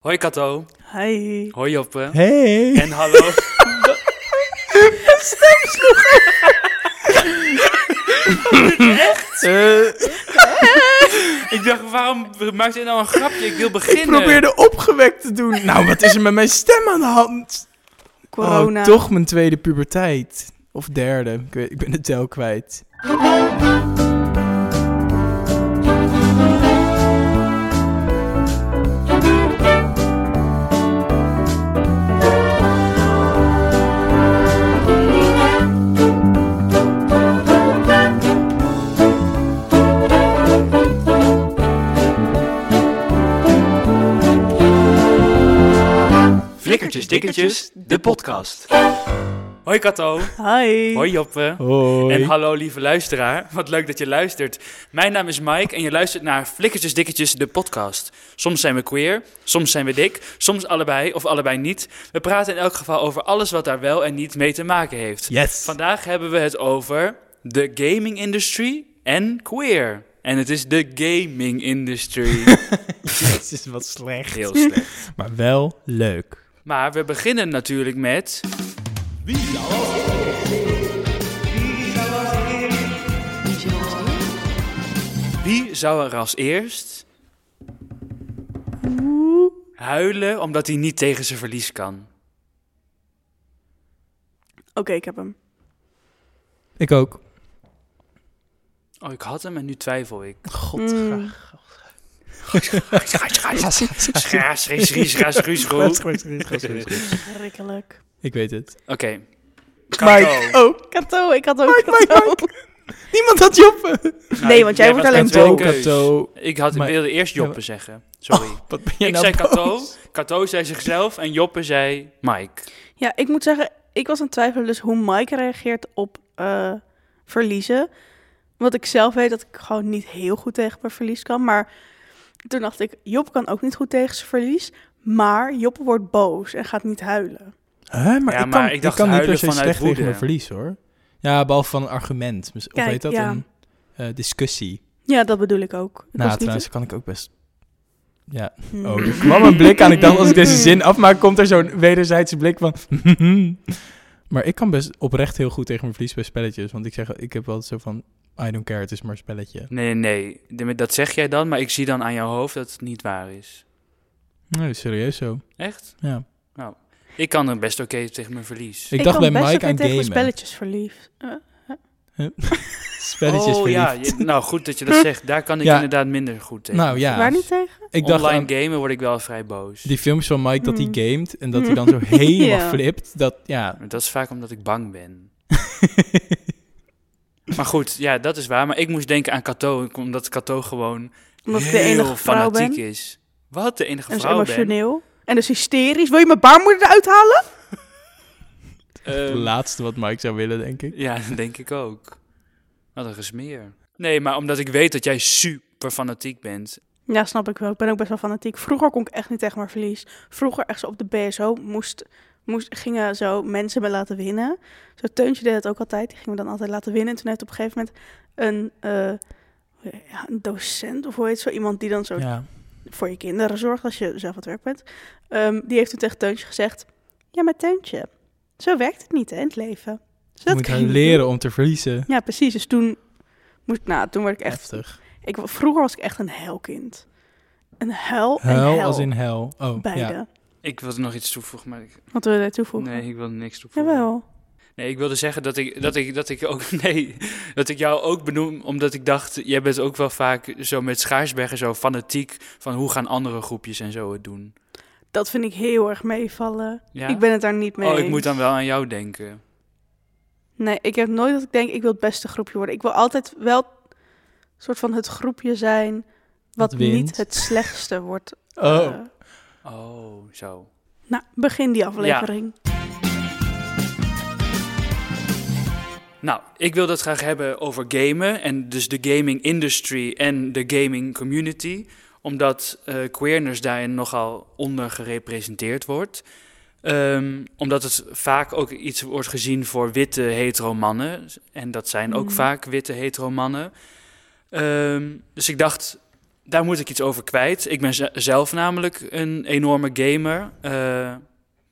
Hoi Kato. Hi. Hoi Joppe. Hey! En hallo. Eh, ik dacht, waarom maakt hij nou een grapje? Ik wil beginnen. ik probeerde opgewekt te doen. Nou, wat is er met mijn stem aan de hand? Corona. Oh, toch mijn tweede puberteit. Of derde. Ik, weet, ik ben de tel kwijt. Flikkertjes Dikkertjes, de podcast. Hoi Kato. Hi. Hoi Joppe. Hoi. En hallo lieve luisteraar. Wat leuk dat je luistert. Mijn naam is Mike en je luistert naar Flikkertjes Dikkertjes, de podcast. Soms zijn we queer, soms zijn we dik, soms allebei of allebei niet. We praten in elk geval over alles wat daar wel en niet mee te maken heeft. Yes. Vandaag hebben we het over de gaming industry en queer. En het is de gaming industry. Het is wat slecht. Heel slecht. Maar wel leuk. Maar we beginnen natuurlijk met... Wie zou er als eerst huilen omdat hij niet tegen zijn verlies kan? Oké, ik heb hem. Ik ook. Oh, ik had hem en nu twijfel ik. God. Mm. Schrikkelijk. Ik weet het. Oké. Mike. Kato. Oh, Kato, ik had ook Mike, niemand had Joppe. Nee, want jij was wordt alleen. Kato. Ik, had, Maar- wilde eerst Ja, Joppe maar- zeggen. Sorry. Wat ben jij ik nou zei Kato, boos? Kato zei zichzelf en Joppe zei Mike. Ja, ik moet zeggen, ik was aan het twijfelen dus hoe Mike reageert op eh, verliezen. Want ik zelf weet dat ik gewoon niet heel goed tegen mijn verlies kan. Maar toen dacht ik, Job kan ook niet goed tegen zijn verlies. Maar Job wordt boos en gaat niet huilen. Hè, maar Ja, ik maar kan, ik dacht kan niet per huilen se vanuit slecht tegen mijn verlies, hoor. Ja, behalve van een argument. Of Kijk, heet dat? ja. Een eh, discussie. Ja, dat bedoel ik ook. Ik nou, trouwens kan ik ook best... Ja. niet- Oh, er kwam een blik aan. Ik dacht, als ik deze zin afmaak, komt er zo'n wederzijdse blik van... maar ik kan best oprecht heel goed tegen mijn verlies bij spelletjes. Want ik zeg, ik heb wel zo van... I don't care, het is maar een spelletje. Nee, nee, nee. Dat zeg jij dan, maar ik zie dan aan jouw hoofd dat het niet waar is. Nee, serieus zo. Echt? Ja. Ik kan er best oké tegen mijn verlies. Ik, dacht bij kan best Mike oké aan tegen mijn gamen. spelletjes verliefd. Eh, Spelletjes oh ja, verliefd. je- nou goed dat je dat zegt. Daar kan ik Ja. inderdaad minder goed tegen. Nou ja, Waar niet tegen? ik dacht Online aan gamen word ik wel vrij boos. die films van Mike dat hij Hmm. gamet en dat hij dan zo helemaal Ja. flipt. Dat, ja, Maar Dat is vaak omdat ik bang ben. Maar goed, ja, dat is waar. Maar ik moest denken aan Kato, omdat Kato gewoon Omdat ik de heel enige vrouw fanatiek ben. is. Wat, de enige En vrouw ben? emotioneel. En dus hysterisch. Wil je mijn baarmoeder eruit halen? het Ehm, laatste wat Mike zou willen, denk ik. Ja, dat denk ik ook. Wat een gesmeer. Nee, maar omdat ik weet dat jij super fanatiek bent. Ja, snap ik wel. Ik ben ook best wel fanatiek. Vroeger kon ik echt niet tegen mijn verlies. Vroeger, echt zo op de BSO, moest, moest, gingen zo mensen me laten winnen. Zo Teuntje deed het ook altijd. Die ging me dan altijd laten winnen. En toen heeft op een gegeven moment een, eh, ja, een docent, of hoe heet zo, iemand die dan zo Ja. voor je kinderen zorgt als je zelf aan het werk bent. Ehm, die heeft toen tegen Teuntje gezegd, ja, maar Teuntje, zo werkt het niet hè, in het leven. Dus Je dat moet gaan leren doen. om te verliezen. Ja, precies. Dus toen, moest, nou, toen werd ik echt Heftig. ik, vroeger was ik echt een huilkind. Een en Hel hel. als in hel. Oh, Beide. ja. Ik wilde nog iets toevoegen, maar ik, Wat wil je daar toevoegen? nee, ik wilde niks toevoegen. Jawel. Nee, ik wilde zeggen dat ik, dat ik, dat ik ook, nee, dat ik jou ook benoem, omdat ik dacht, jij bent ook wel vaak zo met Schaarsbergen zo fanatiek van hoe gaan andere groepjes en zo het doen. Dat vind ik heel erg meevallen. Ja? Ik ben het daar niet mee oh, ik eens. moet dan wel aan jou denken. Nee, ik heb nooit dat ik denk, ik wil het beste groepje worden. Ik wil altijd wel soort van het groepje zijn wat niet het slechtste wordt. Oh. Eh, Oh, zo. nou, begin die aflevering. Nou, ik wil het graag hebben over gamen en dus de gaming industry en de gaming community, omdat eh queerness daarin nogal ondergerepresenteerd wordt. Ehm, omdat het vaak ook iets wordt gezien voor witte hetero mannen. En dat zijn ook Mhm. vaak witte hetero mannen. Ehm, dus ik dacht, daar moet ik iets over kwijt. Ik ben ze- zelf namelijk een enorme gamer. Eh,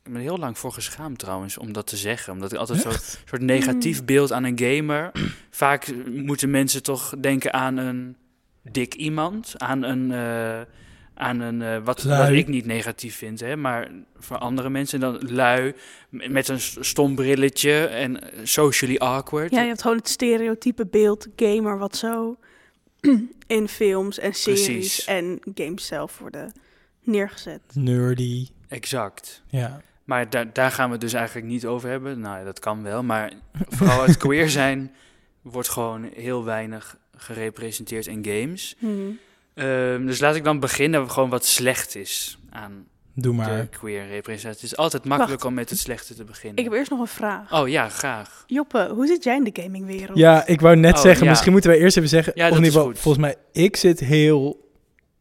ik ben er heel lang voor geschaamd trouwens om dat te zeggen. Omdat ik altijd zo'n soort negatief Mm. beeld aan een gamer. Vaak moeten mensen toch denken aan een dik iemand. Aan een... eh, aan een eh, wat, wat ik niet negatief vind, hè, maar voor andere mensen dan lui met een stom brilletje en socially awkward. Ja, je hebt gewoon het stereotype beeld gamer wat zo in films en series Precies. en games zelf worden neergezet. Nerdy. Exact. Ja. Maar daar, daar gaan we het dus eigenlijk niet over hebben. Nou, ja, dat kan wel. Maar vooral het queer zijn wordt gewoon heel weinig gerepresenteerd in games. Hmm. Ehm, dus laat ik dan beginnen gewoon wat slecht is aan Doe de maar. queer representatie. Het is altijd makkelijk Wacht. om met het slechte te beginnen. Ik heb eerst nog een vraag. Oh ja, graag. Joppe, hoe zit jij in de gamingwereld? Ja, ik wou net Oh, zeggen, ja. misschien moeten wij eerst even zeggen, Ja, dat is goed. volgens mij, ik zit heel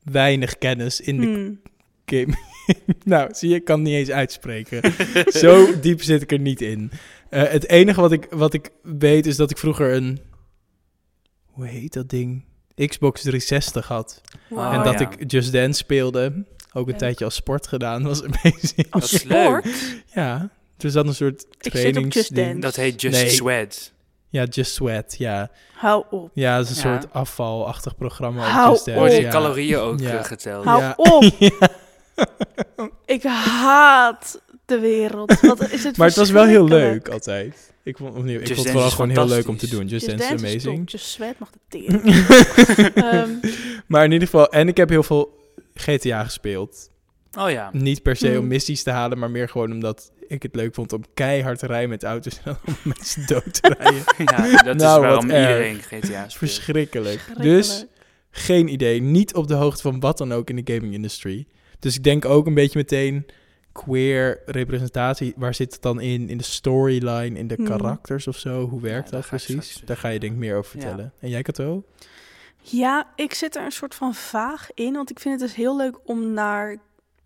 weinig kennis in de Hmm. game. nou, zie je, ik kan het niet eens uitspreken. Zo diep zit ik er niet in. Eh, het enige wat ik, wat ik weet is dat ik vroeger een, hoe heet dat ding? Xbox 360 had. Wow. en Oh, dat ja. ik Just Dance speelde. Ook een Leuk. tijdje als sport gedaan. was amazing. Dat is sport? leuk. Ja, er zat een soort Ik zit op trainings... Just Dance. Dat heet Just Nee. Sweat. Ja, Just Sweat, ja. Hou op. Ja, dat is een Ja. soort afvalachtig programma op Hou Dance. Worden je ja. calorieën ook Ja. eh, geteld? Hou Ja. op. Ik haat de wereld. Wat is het Maar het was wel heel leuk altijd. Ik vond, opnieuw, ik vond het is gewoon heel leuk om te doen. Just, Just Dance is Dance is top. amazing. Just Sweat mag de tering. Ehm, maar in ieder geval, en ik heb heel veel GTA gespeeld. Oh ja. Niet per se om Hmm. missies te halen, maar meer gewoon omdat ik het leuk vond om keihard te rijden met auto's en om mensen dood te rijden. ja, dat Nou, is waarom iedereen GTA speelt. Verschrikkelijk. schrikkelijk. Dus geen idee. Niet op de hoogte van wat dan ook in de gaming industry. Dus ik denk ook een beetje meteen queer representatie. Waar zit het dan in? In de storyline, in de Hmm. karakters of zo? Hoe werkt Ja, dat precies? straks Daar ga je denk ik meer over Ja. vertellen. En jij, Kato? Ja, ik zit er een soort van vaag in. Want ik vind het dus heel leuk om naar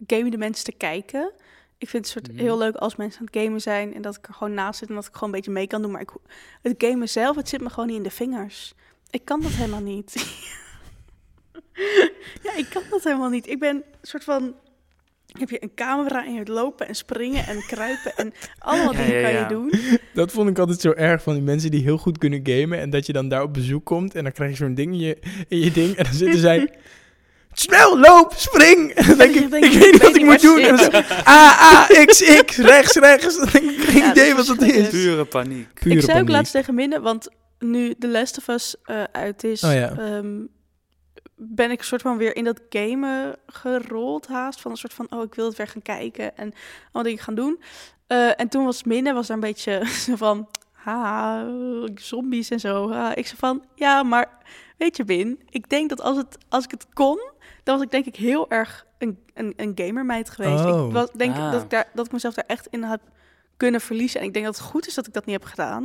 gamende mensen te kijken. Ik vind het soort Mhm. heel leuk als mensen aan het gamen zijn. En dat ik er gewoon naast zit en dat ik gewoon een beetje mee kan doen. Maar ik, het gamen zelf, het zit me gewoon niet in de vingers. Ik kan dat helemaal niet. ja, ik kan dat helemaal niet. Ik ben een soort van... Heb je een camera en je hebt lopen en springen en kruipen en allemaal Ja, dingen ja, kan je doen. Dat vond ik altijd zo erg van die mensen die heel goed kunnen gamen. En dat je dan daar op bezoek komt en dan krijg je zo'n ding in je, in je ding. En dan zitten zij... Snel, loop, spring! En dan denk ik, denkt, ik weet niet wat ik moet doen. En dan zit is A, A, X, X, rechts, rechts. Dan denk ik, geen idee wat dat verschrikkelijk. is. Pure paniek. Pure ik zei ook laatst tegen Minne, want nu The Last of Us eh, uit is, Oh ja. Ben ik een soort van weer in dat gamen gerold haast. Van een soort van, oh, ik wil het weer gaan kijken en alle dingen gaan doen. Eh, en toen was Minne, was daar een beetje van, ha, zombies en zo. Ha. Ik zei van, ja, maar weet je Win, ik denk dat als, het, als ik het kon, dan was ik denk ik heel erg een, een, een gamermeid geweest. Oh. Ik was, denk Ah. dat, ik daar, dat ik mezelf daar echt in heb kunnen verliezen. En ik denk dat het goed is dat ik dat niet heb gedaan.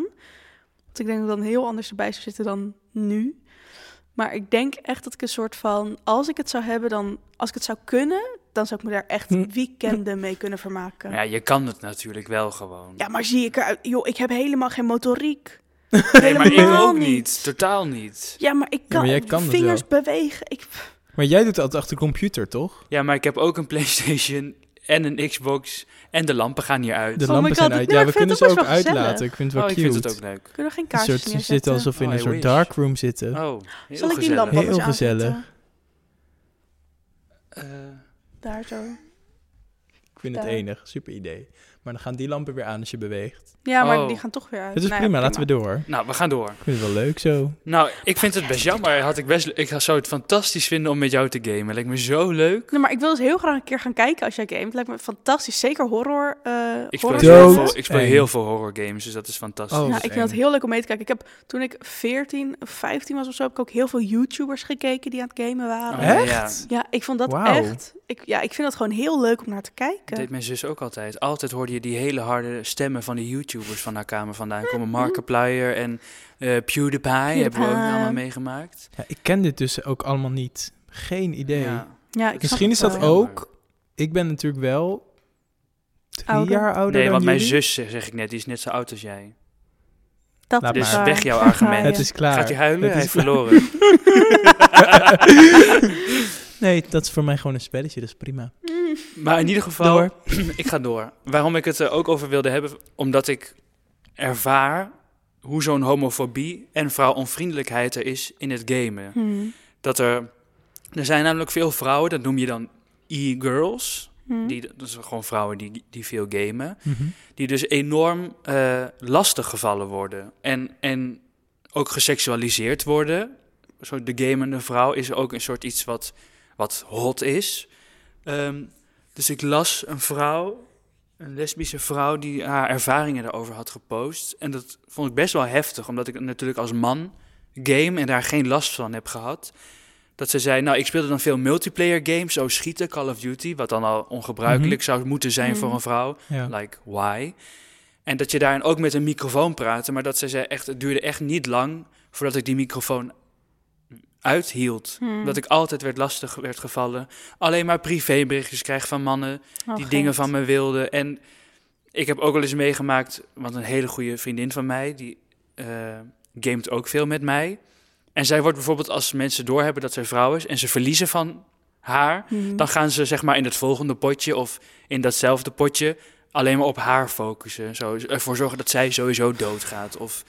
Want ik denk dat ik dan heel anders erbij zou zitten dan nu. Maar ik denk echt dat ik een soort van... Als ik het zou hebben, dan... Als ik het zou kunnen, dan zou ik me daar echt Hm. weekenden mee kunnen vermaken. Maar ja, je kan het natuurlijk wel gewoon. Ja, maar zie ik eruit... Joh, ik heb helemaal geen motoriek. nee, maar ik ook niet. niet. Totaal niet. Ja, maar ik kan, maar jij kan het vingers bewegen. Ik, Maar jij doet het altijd achter de computer, toch? Ja, maar ik heb ook een PlayStation en een Xbox. En de lampen gaan hier uit. De Oh lampen zijn uit. nee, Ja, we kunnen ze ook wel uitlaten. gezellig. Ik vind het oh, wel ik vind cute. het ook leuk. kunnen we geen Een kaarsjes soort, ze zitten alsof we in Oh, een soort wish. darkroom zitten. Oh, heel Zal ik die lamp Heel gezellig. Eh, Daar zo. Ik vind het enig. Super idee. Maar dan gaan die lampen weer aan als je beweegt. Ja, maar Oh. die gaan toch weer uit. Het is Nou ja, prima, laten we door. nou, we gaan door. Ik vind het wel leuk zo. Nou, ik vind het best jammer. Had ik, best, ik zou het fantastisch vinden om met jou te gamen. Lijkt me zo leuk. Nee, maar ik wil dus heel graag een keer gaan kijken als jij gamet. Het lijkt me fantastisch. Zeker horror. eh Ik speel, horror heel veel, ik speel heel veel horror games, dus dat is fantastisch. Oh, Nou, ik vind het heel leuk om mee te kijken. Ik heb toen ik 14 of 15 was of zo, heb ik ook heel veel YouTubers gekeken die aan het gamen waren. Oh, ja, Echt? ja. Ja, ik vond dat echt. Ik, ja, ik vind dat gewoon heel leuk om naar te Dat kijken. deed mijn zus ook altijd. Altijd hoorde je die hele harde stemmen van die YouTubers van haar kamer vandaan komen. Markiplier en eh, PewDiePie, hebben we ook allemaal meegemaakt. Ja, ik ken dit dus ook allemaal niet. Geen idee. Ja. Ja, ik Misschien is dat wel. ook... Ik ben natuurlijk wel drie Ouder. jaar ouder Nee, dan want mijn zus, zeg zeg ik net, die is net zo oud als jij. Dat Laat is Dus maar. weg jouw argument. Het is klaar. Gaat hij huilen? Het Hij is verloren. nee, dat is voor mij gewoon een spelletje, dat is prima. Mm. Maar in ieder geval, Door. ik ga door. Waarom ik het er ook over wilde hebben, omdat ik ervaar hoe zo'n homofobie en vrouwonvriendelijkheid er is in het gamen. Hmm. Dat er, er zijn namelijk veel vrouwen, dat noem je dan e-girls. Hmm. Die, dat zijn gewoon vrouwen die, die veel gamen. Mhm. Die dus enorm eh lastig gevallen worden. En, en ook geseksualiseerd worden. Zo de gamende vrouw is ook een soort iets wat, wat hot is. Ehm, dus ik las een vrouw, een lesbische vrouw, die haar ervaringen daarover had gepost. En dat vond ik best wel heftig, omdat ik natuurlijk als man game en daar geen last van heb gehad. Dat ze zei, nou, ik speelde dan veel multiplayer games, zo schieten, Call of Duty, wat dan al ongebruikelijk zou moeten zijn Mhm. voor een vrouw. Ja. Like, why? En dat je daarin ook met een microfoon praatte, maar dat ze zei echt, het duurde echt niet lang voordat ik die microfoon uithield. Hmm. Dat ik altijd werd lastig werd gevallen. Alleen maar privéberichtjes krijg van mannen Oh, die dingen van me wilden. En ik heb ook wel eens meegemaakt, want een hele goede vriendin van mij, die eh gamet ook veel met mij. En zij wordt bijvoorbeeld, als mensen doorhebben dat zij vrouw is en ze verliezen van haar, Hmm. dan gaan ze zeg maar in het volgende potje of in datzelfde potje alleen maar op haar focussen. Zo, ervoor zorgen dat zij sowieso doodgaat. Of...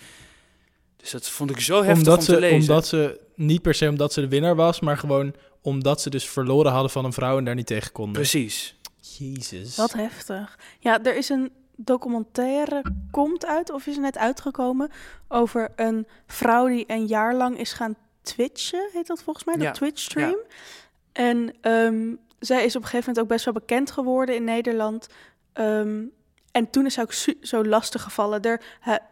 Dus dat vond ik zo heftig Omdat om ze, te lezen. omdat ze, niet per se omdat ze de winnaar was, maar gewoon omdat ze dus verloren hadden van een vrouw en daar niet tegen konden. Precies. Jezus. Wat heftig. Ja, er is een documentaire, komt uit of is net uitgekomen, over een vrouw die een jaar lang is gaan twitchen, heet dat volgens mij, Ja, Twitch-stream. En ehm, zij is op een gegeven moment ook best wel bekend geworden in Nederland. Ehm, en toen is ze ook zo lastig gevallen. Er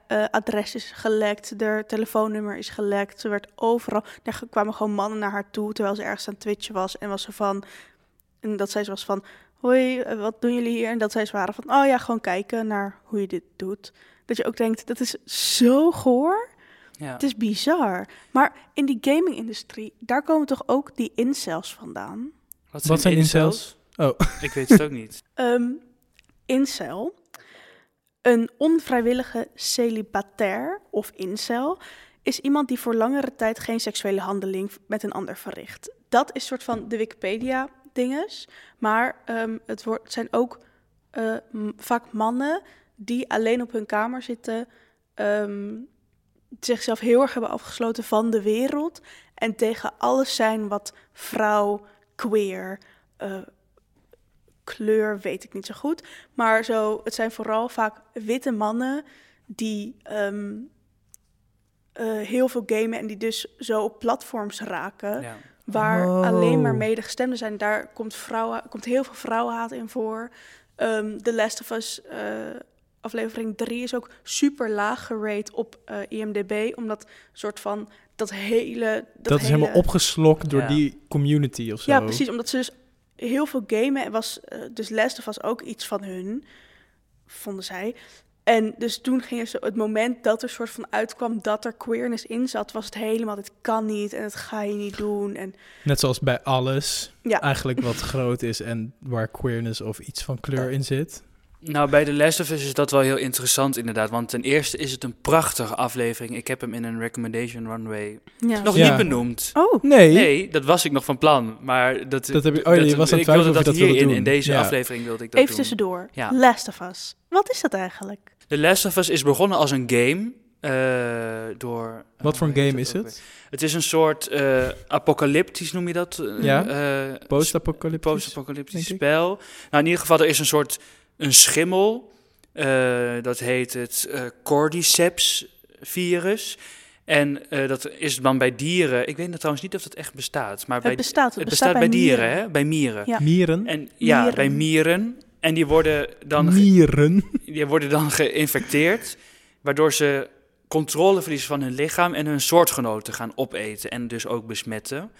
eh, adres is gelekt, haar telefoonnummer is gelekt. Ze werd overal. Er kwamen gewoon mannen naar haar toe terwijl ze ergens aan het twitchen was. En was ze van. En dat zij ze was van. Hoi, eh, wat doen jullie hier? En dat zij ze waren van. Oh ja, gewoon kijken naar hoe je dit doet. Dat je ook denkt, dat is zo goor. Ja. Het is bizar. Maar in die gaming-industrie, daar komen toch ook die incels vandaan? Wat zijn incels? Oh. Ik weet het ook niet. Ehm incel, een onvrijwillige celibatair of incel, is iemand die voor langere tijd geen seksuele handeling met een ander verricht. Dat is soort van de Wikipedia-dinges. Maar ehm, het, zijn ook eh, vaak mannen die alleen op hun kamer zitten, ehm, zichzelf heel erg hebben afgesloten van de wereld en tegen alles zijn wat vrouw, queer, eh, kleur weet ik niet zo goed. Maar zo, het zijn vooral vaak witte mannen die ehm, eh, heel veel gamen en die dus zo op platforms raken. Ja. Waar Oh. alleen maar medegestemden zijn. Daar komt, vrouwen, komt heel veel vrouwenhaat in voor. Ehm The Last of Us eh, aflevering 3 is ook super laag gerate op eh, IMDb. Omdat soort van dat hele... Dat, Dat, is hele- helemaal opgeslokt door Ja. die community of zo. Ja, precies. Omdat ze dus heel veel gamen. En was, eh, dus Last of Us ook iets van hun, vonden zij. En dus toen gingen ze, het moment dat er soort van uitkwam dat er queerness in zat, was het helemaal, dit kan niet en dat ga je niet doen. En Net zoals bij alles, ja, eigenlijk wat groot is en waar queerness of iets van kleur in zit. Nou, bij The Last of Us is dat wel heel interessant inderdaad. Want ten eerste is het een prachtige aflevering. Ik heb hem in een recommendation runway ja. nog Ja. niet benoemd. Oh, Nee, Nee, dat was ik nog van plan. Maar dat, Dat heb je- oh ja, je was aan het ik wilde twijfelen of dat je dat wilde hierin, doen. in deze Ja. aflevering wilde ik dat even doen. tussendoor. Ja. Last of Us. Wat is dat eigenlijk? The Last of Us is begonnen als een game. eh, door... wat voor een heet game dat is het? weer? Het is een soort eh, apocalyptisch, noem je dat? Eh, Ja, Post-apocalyptisch. ik. spel. Nou, in ieder geval, er is een soort een schimmel. eh, dat heet het eh, Cordyceps virus. En eh, dat is dan bij dieren. Ik weet nog trouwens niet of dat echt bestaat. Maar bij, het bestaat. Het, het bestaat bij, dieren, mieren. hè? Bij mieren. Ja. Mieren. En ja, Mieren. bij mieren. En die worden dan ge- Mieren. die worden dan geïnfecteerd, waardoor ze controle verliezen van hun lichaam en hun soortgenoten gaan opeten en dus ook besmetten.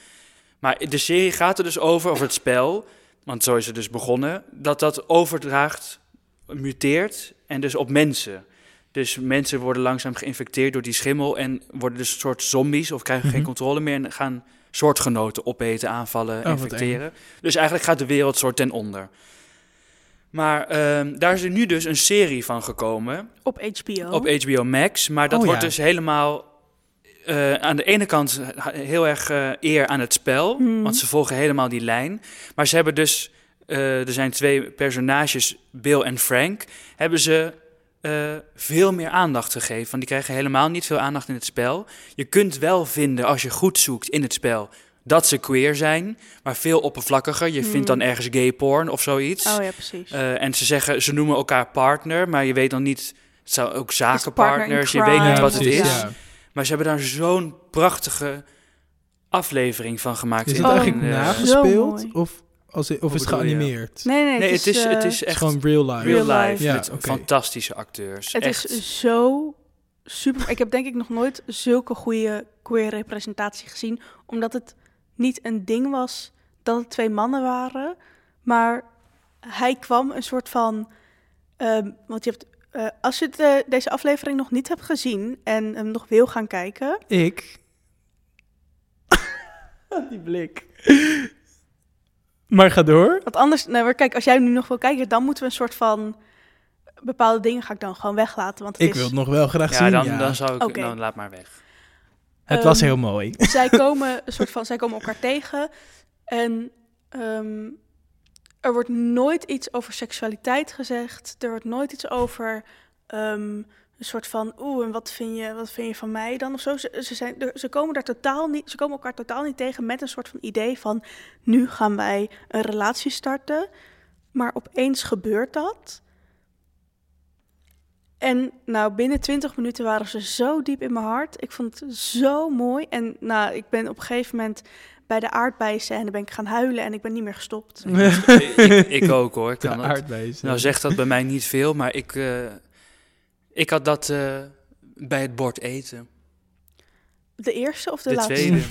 Maar de serie gaat er dus over, over het spel, want zo is het dus begonnen, dat dat overdraagt, muteert en dus op mensen. Dus mensen worden langzaam geïnfecteerd door die schimmel en worden dus een soort zombies of krijgen geen Mhm. controle meer en gaan soortgenoten opeten, aanvallen, Oh, infecteren. Dus eigenlijk gaat de wereld soort ten onder. Maar ehm, daar is er nu dus een serie van gekomen Op HBO. op HBO Max. Maar dat Oh, wordt ja. dus helemaal eh, aan de ene kant heel erg eh, eer aan het spel. Hmm. Want ze volgen helemaal die lijn. Maar ze hebben dus, eh, er zijn twee personages, Bill en Frank, hebben ze eh, veel meer aandacht gegeven. Want die krijgen helemaal niet veel aandacht in het spel. Je kunt wel vinden, als je goed zoekt in het spel, dat ze queer zijn. Maar veel oppervlakkiger. Je vindt dan ergens gay porn of zoiets. Oh ja, precies. Eh, en ze zeggen, ze noemen elkaar partner, maar je weet dan niet. Het zou ook zakenpartners, je weet niet Ja, wat het is. ja. Maar ze hebben daar zo'n prachtige aflevering van gemaakt. Is het Oh, eigenlijk eh, nagespeeld? Of, als, of is het je? geanimeerd? nee, nee, Nee, het is, eh, het is Het is echt gewoon real life. real life. Ja, met fantastische acteurs. Het echt. is zo super. Ik heb denk ik nog nooit zulke goede queer representatie gezien. Omdat het niet een ding was dat het twee mannen waren. Maar hij kwam een soort van. ehm, want je hebt. Eh, als je het, eh, deze aflevering nog niet hebt gezien en hem nog wil gaan kijken. Ik. Die blik. Maar ga door. Want anders, nou, maar kijk, als jij nu nog wil kijken, dan moeten we een soort van. Bepaalde dingen ga ik dan gewoon weglaten. Want het Ik is, wil het nog wel graag ja, zien. dan, ja. dan zou ik... Oké. Nou, laat maar weg. Het was Ehm, heel mooi. zij komen een soort van, zij komen elkaar tegen en ehm, er wordt nooit iets over seksualiteit gezegd. Er wordt nooit iets over ehm, een soort van, oeh, en wat vind je, wat vind je van mij dan of zo. Ze, zijn, ze komen daar totaal niet, ze komen elkaar totaal niet tegen met een soort van idee van, nu gaan wij een relatie starten. Maar opeens gebeurt dat. En nou, binnen 20 minuten waren ze zo diep in mijn hart. Ik vond het zo mooi. En nou, ik ben op een gegeven moment bij de aardbeiscène ben ik gaan huilen en ik ben niet meer gestopt. ik, ik ook hoor. Ik De kan aardbeest. nou zegt dat bij mij niet veel, maar ik, eh, ik had dat eh, bij het bord eten. De eerste of de, De, laatste? tweede.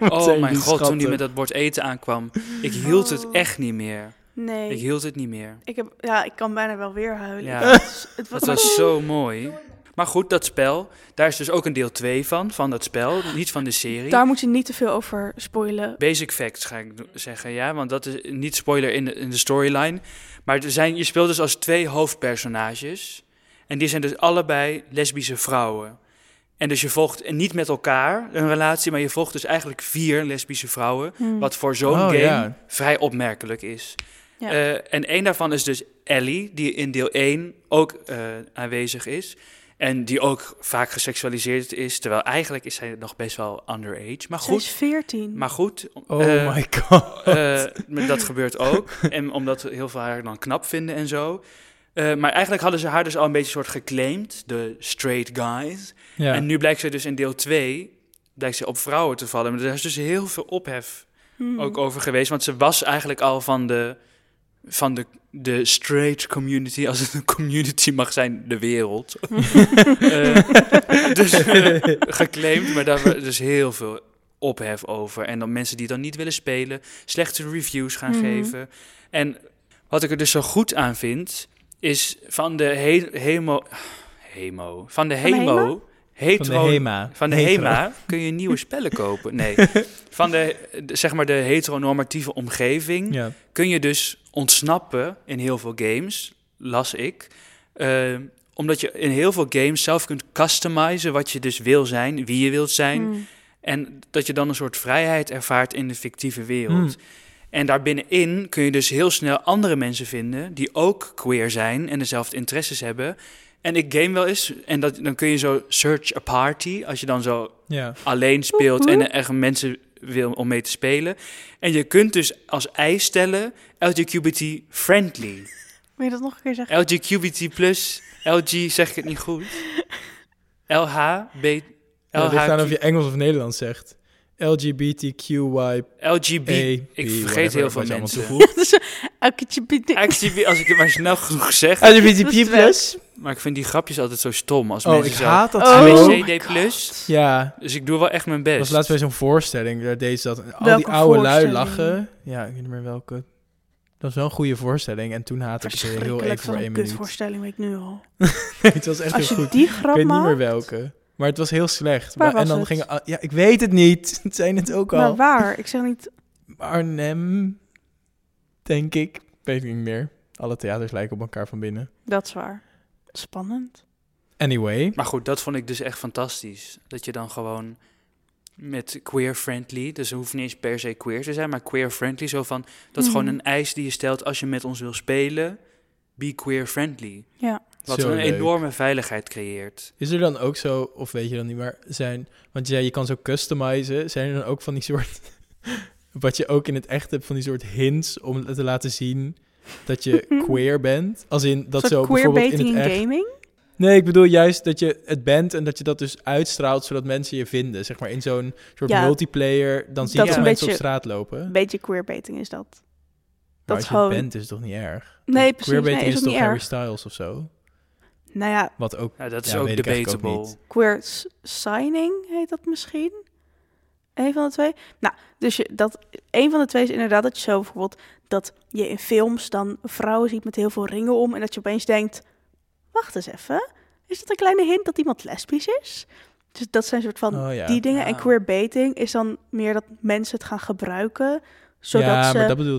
Oh mijn god, toen die met dat bord eten aankwam. Ik hield het Oh. echt niet meer. Nee. Ik hield het niet meer. Ik heb, ja, ik kan bijna wel weer huilen. Ja. Het was, het was, Het was zo mooi. Maar goed, dat spel, daar is dus ook een deel 2 van, van dat spel, niet van de serie. Daar moet je niet te veel over spoilen. Basic facts ga ik zeggen, ja, want dat is niet spoiler in de, in de storyline. Maar er zijn, je speelt dus als twee hoofdpersonages. En die zijn dus allebei lesbische vrouwen. En dus je volgt en niet met elkaar een relatie, maar je volgt dus eigenlijk vier lesbische vrouwen. Hmm. Wat voor zo'n Oh, game ja. vrij opmerkelijk is. Ja. Eh, en één daarvan is dus Ellie, die in deel 1 ook eh, aanwezig is. En die ook vaak geseksualiseerd is, terwijl eigenlijk is zij nog best wel underage. Maar Zij is goed, 14. maar goed. Oh eh, my god. eh, dat gebeurt ook. En omdat we heel veel haar dan knap vinden en zo. Eh, maar eigenlijk hadden ze haar dus al een beetje soort geclaimd, de straight guys. ja. En nu blijkt ze dus in deel 2, blijkt ze op vrouwen te vallen. Maar er is dus heel veel ophef Hmm. ook over geweest. Want ze was eigenlijk al van de, van de, de straight community, als het een community mag zijn, de wereld. Eh, dus eh, geclaimd, maar daar dus heel veel ophef over. En dan mensen die dan niet willen spelen, slechte reviews gaan Mhm. geven. En wat ik er dus zo goed aan vind, is van de he hemo... Hemo. Van de Van de hemo... Hema? Hetero, Van de HEMA. van de Hetero. HEMA kun je nieuwe spellen kopen. Nee, van de, de- zeg maar de heteronormatieve omgeving Ja. kun je dus ontsnappen in heel veel games, las ik. Eh, omdat je in heel veel games zelf kunt customizen wat je dus wil zijn, wie je wilt zijn. Hmm. En dat je dan een soort vrijheid ervaart in de fictieve wereld. Hmm. En daarbinnenin kun je dus heel snel andere mensen vinden die ook queer zijn en dezelfde interesses hebben. En ik game wel eens en dat, dan kun je zo search a party, als je dan zo alleen speelt en er echt mensen wil om mee te spelen. En je kunt dus als eis stellen LGBT friendly. Wil je dat nog een keer zeggen? LGBT plus, LG zeg ik het niet goed. LH, B, Ja, het ligt aan of je Engels of Nederlands zegt. LGBTQY. LGB. Ik vergeet heel veel mensen. LGBT. LGBT, als ik het maar snel genoeg zeg. LGBTQ+. plus. Maar ik vind die grapjes altijd zo stom als Oh, mensen ik haat dat Oh. zo. ABCD plus. Ja, Dus ik doe wel echt mijn dat best. was laatst bij zo'n voorstelling. Daar deed ze dat. Al Welke die oude lui lachen. Ja, ik weet niet meer welke. Dat was wel een goede voorstelling. En toen haatte ik het heel even voor één een minuut. kutvoorstelling, weet ik nu al. het was echt Als heel je goed. die Ik grap weet niet meer welke. Maar het was heel slecht. Waar maar, en dan het? gingen... Ja, ik weet het niet. Het zijn het ook al. Maar waar? Ik zeg niet... Arnhem, denk ik. Weet ik niet meer. Alle theaters lijken op elkaar van binnen. Dat is waar. Spannend. Anyway. Maar goed, dat vond ik dus echt fantastisch. Dat je dan gewoon met queer-friendly, dus het hoeft niet eens per se queer te zijn, maar queer-friendly, zo van, dat is Mhm. gewoon een eis die je stelt als je met ons wil spelen, be queer-friendly. Ja. Wat Zo een leuk. enorme veiligheid creëert. Is er dan ook zo, of weet je dan niet meer, zijn... Want je zei, je kan zo customizen. Zijn er dan ook van die soort... wat je ook in het echt hebt, van die soort hints om te laten zien dat je queer bent? Als in dat zo bijvoorbeeld in het echt... gaming? Nee, ik bedoel juist dat je het bent en dat je dat dus uitstraalt zodat mensen je vinden. Zeg maar in zo'n soort Ja. multiplayer, dan zie Dat je is mensen een op beetje- straat lopen. Een beetje queerbaiting is dat. Maar Dat als is je gewoon... bent is het toch niet erg? Nee, precies. Queerbaiting Nee, is is ook toch niet Harry erg. Styles of zo? Nou ja, Wat ook... Ja, dat is Ja, ook weet ik eigenlijk ook debatable. niet. queer signing heet dat misschien. Een van de twee. Nou, dus je, dat, een van de twee is inderdaad dat je zo bijvoorbeeld dat je in films dan vrouwen ziet met heel veel ringen om en dat je opeens denkt, wacht eens even, is dat een kleine hint dat iemand lesbisch is? Dus dat zijn soort van Oh ja. die dingen. En Ah. queerbaiting is dan meer dat mensen het gaan gebruiken, zodat ja, ze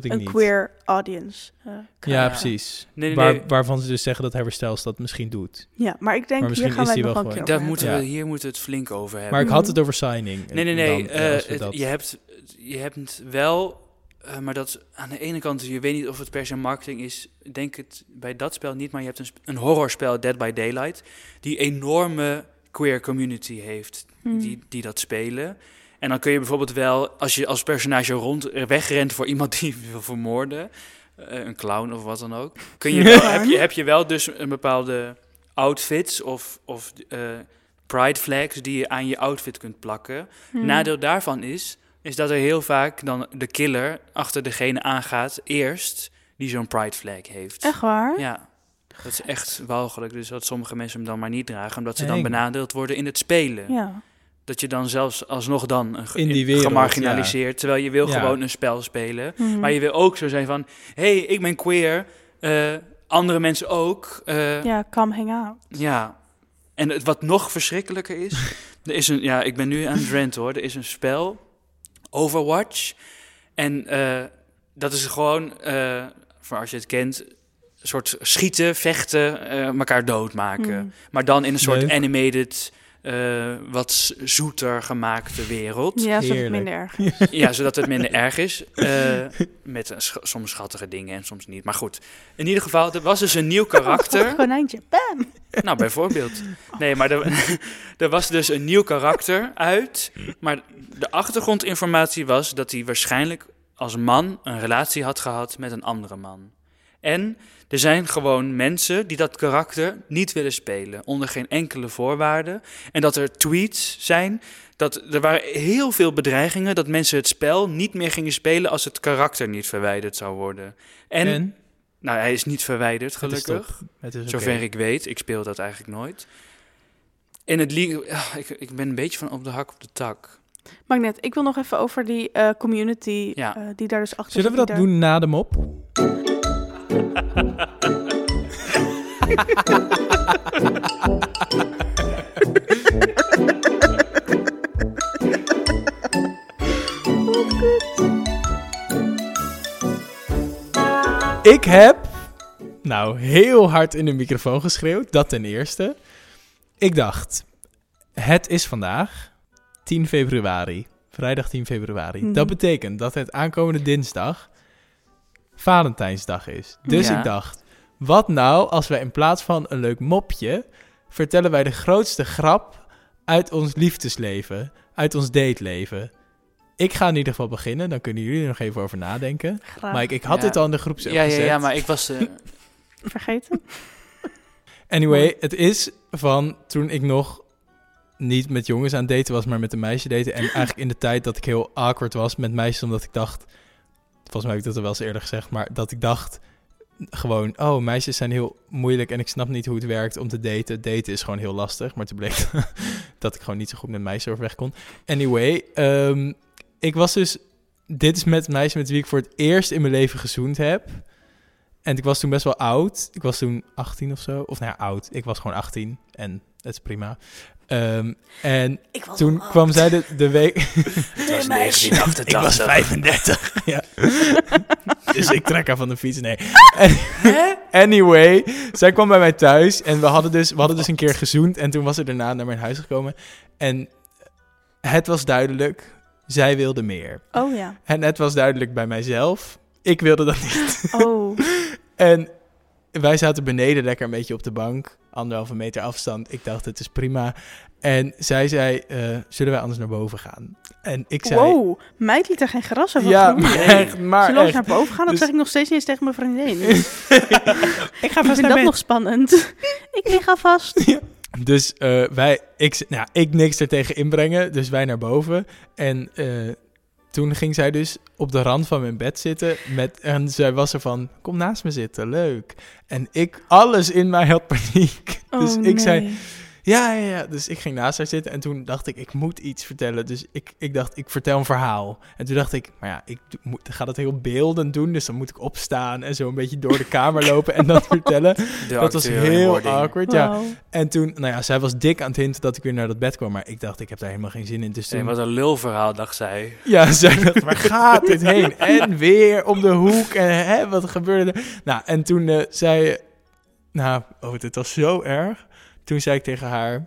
een niet. queer audience eh, Ja, krijgen. Ja. precies. Nee, nee, Waar, nee. waarvan ze dus zeggen dat Harry Styles dat misschien doet. Ja, maar ik denk Maar hier gaan wij nog wel wel een keer gewoon- moeten we, hier moeten we het flink over hebben. Maar ik had het over signing. Nee, nee, nee. Dan, eh, we eh, het- je, hebt, je hebt wel, eh, maar dat aan de ene kant, je weet niet of het per se marketing is. Ik denk het bij dat spel niet, maar je hebt een, een horrorspel, Dead by Daylight, die enorme queer community heeft, Hmm. die, die dat spelen. En dan kun je bijvoorbeeld wel, als je als personage rond eh, wegrent voor iemand die wil vermoorden, eh, een clown of wat dan ook, kun je wel, heb, je, heb je wel dus een bepaalde outfits of, of pride flags die je aan je outfit kunt plakken. Hmm. Nadeel daarvan is, is dat er heel vaak dan de killer achter degene aangaat eerst die zo'n pride flag heeft. Echt waar? Ja, dat is echt walgelijk. Dus dat sommige mensen hem dan maar niet dragen, omdat ze dan benadeeld worden in het spelen. Ja. Dat je dan zelfs alsnog dan een ge- In die wereld, gemarginaliseerd, terwijl je wil Ja. gewoon een spel spelen. Mhm. Maar je wil ook zo zijn van, hé, hey, ik ben queer, eh, andere mensen ook. eh, Ja, come hang out. ja, en het, wat nog verschrikkelijker is, er is een, ja, ik ben nu aan het ranten hoor, er is een spel, Overwatch, en eh, dat is gewoon, eh, voor als je het kent, een soort schieten, vechten, eh, elkaar doodmaken. Mhm. Maar dan in een soort animated, eh, wat zoeter gemaakte wereld. Ja, zodat het minder erg is. Ja, zodat het minder erg is. eh, met een sch- soms schattige dingen en soms niet. Maar goed, in ieder geval, er was dus een nieuw Oh, een karakter. konijntje. Bam! Nou, bijvoorbeeld. Nee, maar er, er was dus een nieuw karakter uit. Maar de achtergrondinformatie was dat hij waarschijnlijk als man een relatie had gehad met een andere man. En er zijn gewoon mensen die dat karakter niet willen spelen, onder geen enkele voorwaarde. En dat er tweets zijn, dat er waren heel veel bedreigingen dat mensen het spel niet meer gingen spelen als het karakter niet verwijderd zou worden. En, En? nou, hij is niet verwijderd, Het is gelukkig. Het is. Zover ik weet, ik speel dat eigenlijk nooit. In het ah, ik, ik ben een beetje van op de hak op de tak. Maar net, ik wil nog even over die eh, community Ja. eh, die daar dus achter Zullen we zit, dat daar- doen na de mop? Ik heb nou heel hard in de microfoon geschreeuwd, dat ten eerste. Ik dacht, het is vandaag 10 februari, vrijdag 10 februari. Dat betekent dat het aankomende dinsdag Valentijnsdag is. Dus Ja. ik dacht, wat nou als wij in plaats van een leuk mopje vertellen wij de grootste grap uit ons liefdesleven, uit ons dateleven. Ik ga in ieder geval beginnen, dan kunnen jullie er nog even over nadenken. Graag Maar ik, ik had Ja. dit al in de groep Ja, ja, gezet. ja, maar ik was... eh, vergeten. Anyway, het is van toen ik nog niet met jongens aan het daten was, maar met een meisje daten. En eigenlijk in de tijd dat ik heel awkward was met meisjes, omdat ik dacht... Volgens mij heb ik dat al wel eens eerder gezegd, maar dat ik dacht gewoon... Oh, meisjes zijn heel moeilijk en ik snap niet hoe het werkt om te daten. Daten is gewoon heel lastig, maar toen bleek dat ik gewoon niet zo goed met meisjes overweg kon. Anyway, ehm, ik was dus... Dit is met het meisje met wie ik voor het eerst in mijn leven gezoend heb. En ik was toen best wel oud. Ik was toen 18 of zo. Of nou ja, oud. Ik was gewoon 18 en het is prima. Ehm, en toen kwam zij de, de week... Het was Nee, meisje. 1988. Ik was 35. ja. dus ik trek haar van de fiets. Nee. anyway, zij kwam bij mij thuis en we hadden, dus, we hadden dus een keer gezoend. En toen was ze daarna naar mijn huis gekomen. En het was duidelijk, zij wilde meer. Oh ja. En het was duidelijk bij mijzelf, ik wilde dat niet. Oh. En wij zaten beneden lekker een beetje op de bank. Anderhalve meter afstand. Ik dacht, het is prima. En zij zei, eh, zullen wij anders naar boven gaan? En ik zei... Wow. Meid liet er geen gras over Ja, groeien. maar echt, maar Zullen we echt. naar boven gaan? Dat Dus- zeg ik nog steeds niet eens tegen mijn vriendin. Ik ga Ik vind dat nog spannend. ik lig alvast. Dus eh, wij, ik, nou, ik niks er tegen inbrengen, dus wij naar boven. En eh, toen ging zij dus op de rand van mijn bed zitten. Met, en zij was er van, kom naast me zitten, leuk. En ik, alles in mij had paniek. dus Oh, ik zei. Ja, ja, ja. Dus ik ging naast haar zitten en toen dacht ik, ik moet iets vertellen. Dus ik, ik dacht, ik vertel een verhaal. En toen dacht ik, maar ja, ik moet, ga dat heel beeldend doen. Dus dan moet ik opstaan en zo een beetje door de kamer lopen en dat vertellen. Dat was heel wording. awkward, ja. En toen, nou ja, zij was dik aan het hinten dat ik weer naar dat bed kwam. Maar ik dacht, ik heb daar helemaal geen zin in. Dus toen, wat een lulverhaal, dacht zij. ja, zij dacht, waar gaat dit heen? En weer om de hoek. En hè, wat gebeurde er? Nou, en toen eh, zei, nou, oh, dit was zo erg. Toen zei ik tegen haar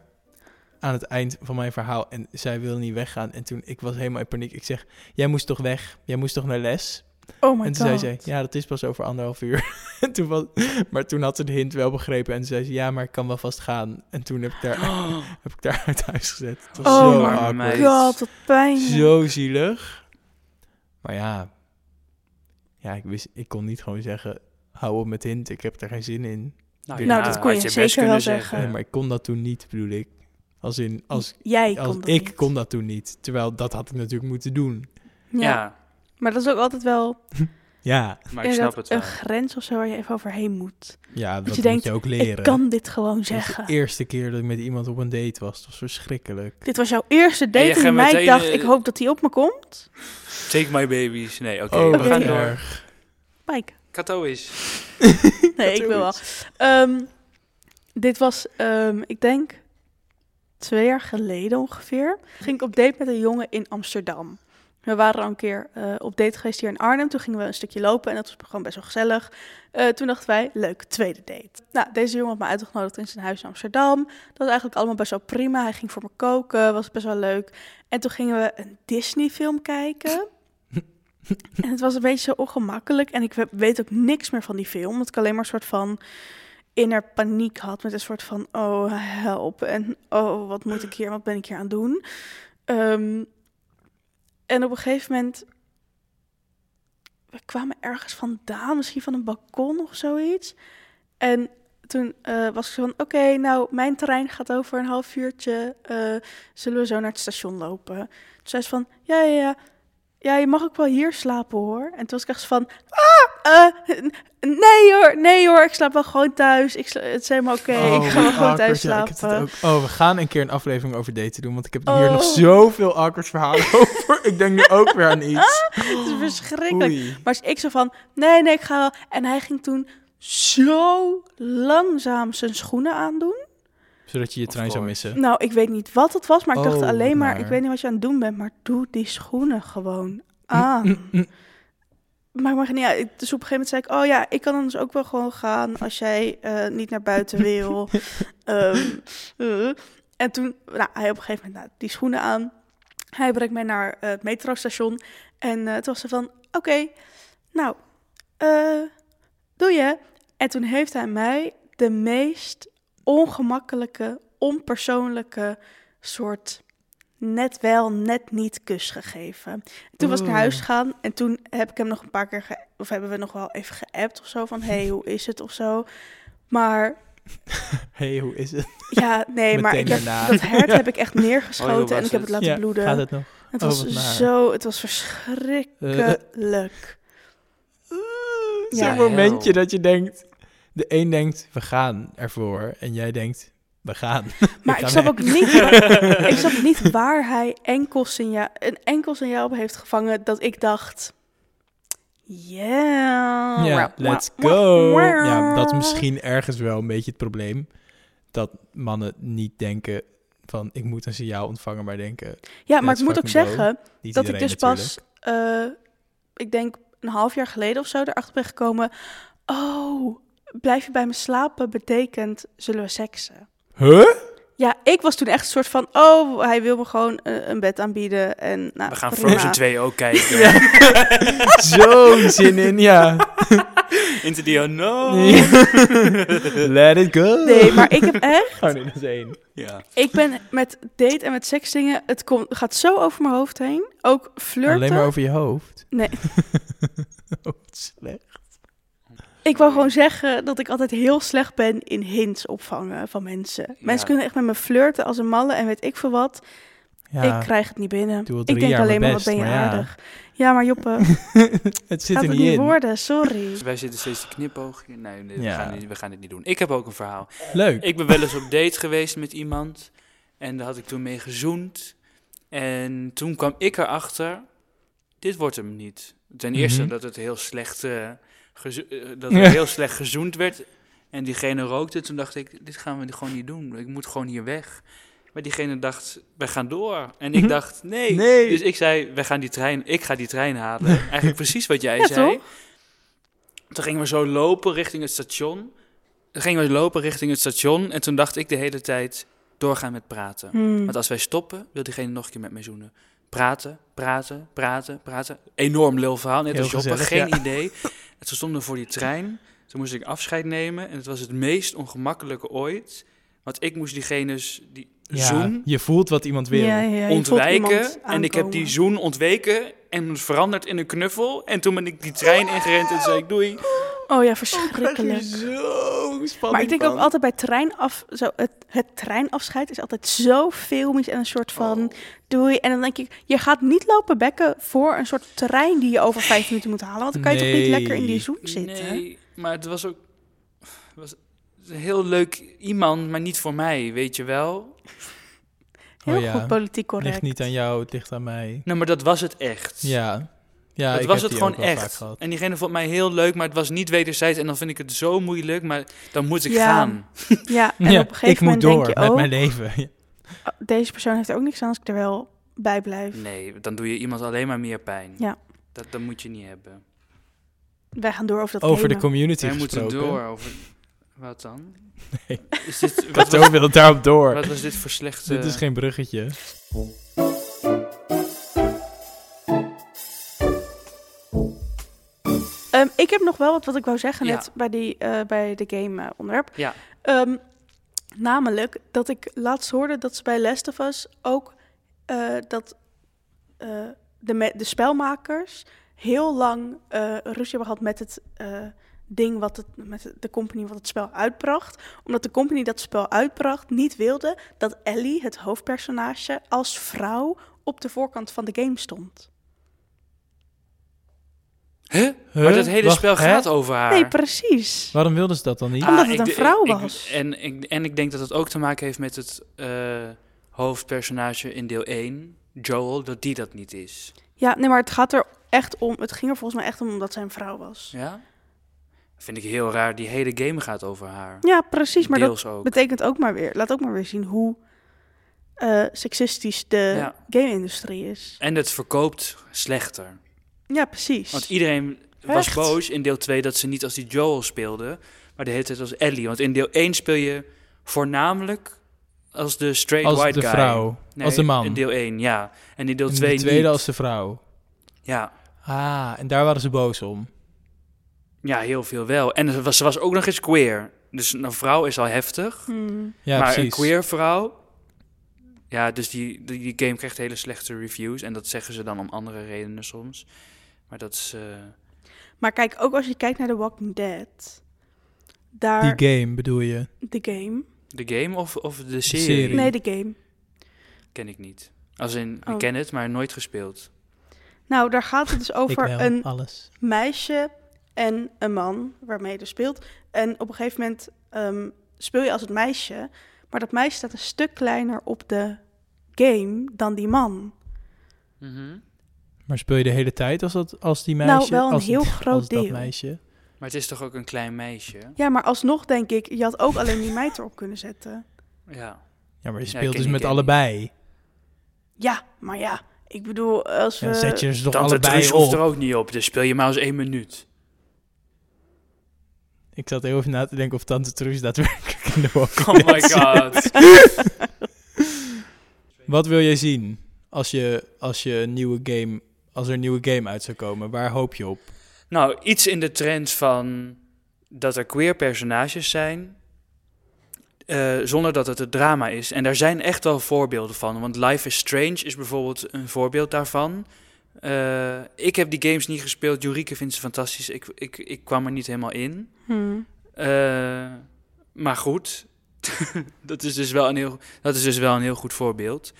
aan het eind van mijn verhaal en zij wilde niet weggaan. En toen, ik was helemaal in paniek. Ik zeg, jij moest toch weg? Jij moest toch naar les? Oh my en toen god. zei ze, ja, dat is pas over anderhalf uur. en toen was, maar toen had ze de hint wel begrepen. En toen zei ze, ja, maar ik kan wel vast gaan. En toen heb ik daar, heb ik daar uit huis gezet. Het was Oh zo my awkward. god, wat pijn. Zo zielig. Maar ja, ja ik, wist, ik kon niet gewoon zeggen, hou op met hint, ik heb er geen zin in. Nou, Nou, dat kon je best zeker kunnen wel zeggen. Nee, maar ik kon dat toen niet, bedoel ik. Als in, als, Jij als kon dat ik niet. kon dat toen niet. Terwijl dat had ik natuurlijk moeten doen. Ja. Ja, Maar dat is ook altijd wel Ja, maar ik snap het een wel. grens of zo waar je even overheen moet. ja dat je moet denkt, je ook leren. Ik kan dit gewoon zeggen. De eerste keer dat ik met iemand op een date was, dat was verschrikkelijk. Dit was jouw eerste En date je en, meid meteen, dacht, eh, ik hoop dat hij op me komt. Take my babies. Nee, oké, oh, we gaan door. erg. Mike. Kato is. Nee, ik wil wel. Ehm, dit was, ehm, ik denk, twee jaar geleden ongeveer. Ging ik op date met een jongen in Amsterdam. We waren al een keer eh, op date geweest hier in Arnhem. Toen gingen we een stukje lopen en dat was gewoon best wel gezellig. Eh, toen dachten wij, leuk, tweede date. Nou, deze jongen had me uitgenodigd in zijn huis in Amsterdam. Dat was eigenlijk allemaal best wel prima. Hij ging voor me koken, was best wel leuk. En toen gingen we een Disney-film kijken. En het was een beetje ongemakkelijk. En ik we- weet ook niks meer van die film. Want ik alleen maar een soort van inner paniek had. Met een soort van, oh, help. En oh, wat moet ik hier, wat ben ik hier aan het doen? Ehm, en op een gegeven moment... We kwamen ergens vandaan, misschien van een balkon of zoiets. En toen eh, was ik zo van, oké, nou, mijn trein gaat over een half uurtje. eh, zullen we zo naar het station lopen? Toen zei ze van, ja, ja, ja. Ja, je mag ook wel hier slapen hoor. En toen was ik echt van, ah, eh, nee hoor, nee hoor, ik slaap wel gewoon thuis. Ik het is helemaal oké, ik ga wel gewoon thuis. Ja, slapen. Oh, we gaan een keer een aflevering over daten doen, want ik heb hier nog Oh. zoveel awkward verhalen over. Ik denk nu ook weer aan iets. Het is verschrikkelijk. Oei. Maar ik zo van, nee, nee, ik ga wel. En hij ging toen zo langzaam zijn schoenen aandoen. Zodat je je Of trein zou missen. Nou, ik weet niet wat het was, maar ik dacht Oh, alleen maar, ik weet niet wat je aan het doen bent, maar doe die schoenen gewoon aan. Maar maar niet uit. Dus op een gegeven moment zei ik, oh ja, ik kan anders ook wel gewoon gaan als jij eh, niet naar buiten wil. Ehm, eh. En toen, nou, hij op een gegeven moment nou, die schoenen aan. Hij brengt mij naar eh, het metrostation. En eh, toen was ze van, oké, nou, eh, doe je. En toen heeft hij mij de meest ongemakkelijke, onpersoonlijke soort net wel, net niet kus gegeven. En toen was ik naar huis gegaan en toen heb ik hem nog een paar keer, ge- of hebben we nog wel even geappt of zo, van hey, hoe is het of zo. Maar hey, hoe is het? ja, nee, maar ik heb, dat hert heb ik echt Oh, neergeschoten was en ik heb het laten ja, bloeden. gaat het nog? Het Oh, was zo, het was verschrikkelijk. Zo'n Ja. momentje dat je denkt... De een denkt, we gaan ervoor. En jij denkt, we gaan. Maar ik snap ook niet, ik snap niet waar hij enkel signaal, een enkel signaal op heeft gevangen dat ik dacht, yeah, Ja, let's go. Ja, dat is misschien ergens wel een beetje het probleem. Dat mannen niet denken van ik moet een signaal ontvangen, maar denken. Ja, maar ik moet ook zeggen Niet dat ik dus natuurlijk. pas, eh, ik denk een half jaar geleden of zo, erachter ben gekomen. Oh, blijf je bij me slapen betekent zullen we seksen. Huh? Ja, ik was toen echt een soort van, oh, hij wil me gewoon eh, een bed aanbieden. En, nou, We gaan prima. Frozen 2 ook kijken. Zo'n zin in, ja. Into the unknown. Let it go. Nee, maar ik heb echt, Oh nee, dat is één. Ja. ik ben met date en met seks dingen, het komt, gaat zo over mijn hoofd heen. Ook flirten. Alleen maar over je hoofd. Nee. oh, slecht. Ik wou gewoon zeggen dat ik altijd heel slecht ben in hints opvangen van mensen. Mensen kunnen echt met me flirten als een malle en weet ik veel wat. Ja, Ik krijg het niet binnen. Ik denk alleen maar, wat ben je best, maar ja. aardig. Ja, maar Joppe, het zit gaat er niet in. worden, sorry. Wij zitten steeds te knipoogje. Nee, nee Ja. we, gaan niet, we gaan dit niet doen. Ik heb ook een verhaal. Leuk. Ik ben wel eens op date geweest met iemand. En daar had ik toen mee gezoend. En toen kwam ik erachter, dit wordt hem niet. Ten eerste Mhm. dat het heel slecht, gezo- eh, dat er heel slecht gezoend werd. En diegene rookte. Toen dacht ik, dit gaan we gewoon niet doen. Ik moet gewoon hier weg. Maar diegene dacht, we gaan door. En ik dacht, nee. Nee. Dus ik zei, we gaan die trein, ik ga die trein halen. Eigenlijk precies wat jij Ja, zei. toch? Toen gingen we zo lopen richting het station. Toen gingen we lopen richting het station. En toen dacht ik de hele tijd, doorgaan met praten. Hmm. Want als wij stoppen, wil diegene nog een keer met mij zoenen. Praten, praten, praten, praten. Enorm lul verhaal, net Heel als Joppe, gezellig, geen ja. idee. En toen stonden voor die trein. Toen moest ik afscheid nemen. En het was het meest ongemakkelijke ooit. Want ik moest diegene's die Ja, zoen je voelt wat iemand wil. Ja, ontwijken. iemand En ik heb die zoen ontweken en veranderd in een knuffel. En toen ben ik die trein ingerend en zei ik doei. Oh ja, verschrikkelijk. Zo Maar ik denk ook altijd bij treinaf, zo, het, het treinafscheid is altijd zo filmisch en een soort van Oh. doei. En dan denk ik, je gaat niet lopen bekken voor een soort trein die je over vijf minuten moet halen. Want dan kan je toch niet lekker in die zoen zitten. Nee, maar het was ook het was een heel leuk iemand, maar niet voor mij, weet je wel. Heel Oh ja, goed politiek Het correct. ligt niet aan jou, het ligt aan mij. Nou, maar dat was het echt. Ja. Ja, dat ik was heb het gewoon echt. En diegene vond mij heel leuk, maar het was niet wederzijds. En dan vind ik het zo moeilijk, maar dan moet ik Ja. gaan. Ja, en Ja, op een ik gegeven moet moment door denk je met ook, mijn leven. Ja. oh, deze persoon heeft er ook niks aan als ik er wel bij blijf. Nee, dan doe je iemand alleen maar meer pijn. Ja. Dat, dat moet je niet hebben. Wij gaan door over dat Over de community Wij moeten gesproken. door over... Wat dan? Nee. Is dit, wat, wil het daarop door? wat was dit voor slechte... Dit is geen bruggetje. Ik heb nog wel wat wat ik wou zeggen net bij, die, eh, bij de game eh, onderwerp. Ja. Ehm, namelijk dat ik laatst hoorde dat ze bij Last of Us ook eh, dat de, de spelmakers heel lang ruzie hebben gehad met het ding wat het met de company wat het spel uitbracht, omdat de company dat spel uitbracht niet wilde dat Ellie, het hoofdpersonage, als vrouw op de voorkant van de game stond. Huh? Huh? Maar dat hele Wacht, spel hè? gaat over haar. Nee, precies. Waarom wilden ze dat dan niet? Omdat het Ah, ik een vrouw ik- was. en, ik, en ik denk dat het ook te maken heeft met het eh, hoofdpersonage in deel 1, Joel, dat die dat niet is. Ja, nee, maar het gaat er echt om. Het ging er volgens mij echt om omdat zij een vrouw was. Ja? Vind ik heel raar. Die hele game gaat over haar. Ja, precies. Maar dat ook. betekent ook maar weer, laat ook maar weer zien hoe eh, seksistisch de Ja. game-industrie is. En het verkoopt slechter. Ja, precies. Want iedereen was Echt? boos in deel 2 dat ze niet als die Joel speelde, maar de hele tijd als Ellie. Want in deel 1 speel je voornamelijk als de straight Als white de guy. vrouw. Nee, als de man. In deel 1, ja. En in deel En 2 de tweede niet. als de vrouw. Ja. Ah, en daar waren ze boos om. ja, heel veel wel. En ze was, ze was ook nog eens queer. Dus een vrouw is al heftig. Hmm. Ja, maar precies. een queer vrouw... Ja, dus die, die, die game krijgt hele slechte reviews. En dat zeggen ze dan om andere redenen soms. Maar dat is... eh, Maar kijk, ook als je kijkt naar The Walking Dead, daar Die game bedoel je? de game. de game of, of de serie? serie. Nee, de game. Ken ik niet. Als in, Oh. ik ken het, maar nooit gespeeld. Nou, daar gaat het dus over wel, een alles. meisje en een man waarmee je dus speelt. En op een gegeven moment ehm, speel je als het meisje, maar dat meisje staat een stuk kleiner op de game dan die man. Mhm. Maar speel je de hele tijd als, dat, als die meisje? Nou, wel een als, heel als groot dat deel. meisje? Maar het is toch ook een klein meisje? Ja, maar alsnog denk ik, je had ook alleen die meid erop kunnen zetten. Ja. Ja, maar je speelt dus met allebei. Ja, maar ja, ik bedoel, als we... Dan zet je ze toch Tante allebei Truus hoeft er op. ook niet op, dus speel je maar als één minuut. Ik zat heel even na te denken of Tante Truus daadwerkelijk in de Walking Oh my god. Wat wil jij zien als je, als je een nieuwe game, als er een nieuwe game uit zou komen? Waar hoop je op? Nou, iets in de trend van dat er queer personages zijn, eh, zonder dat het het drama is. En daar zijn echt wel voorbeelden van. Want Life is Strange is bijvoorbeeld een voorbeeld daarvan. Eh, ik heb die games niet gespeeld. Jurike vindt ze fantastisch. Ik, ik, ik kwam er niet helemaal in. Hmm. Eh, maar goed, dat, is dus wel een heel, dat is dus wel een heel goed voorbeeld.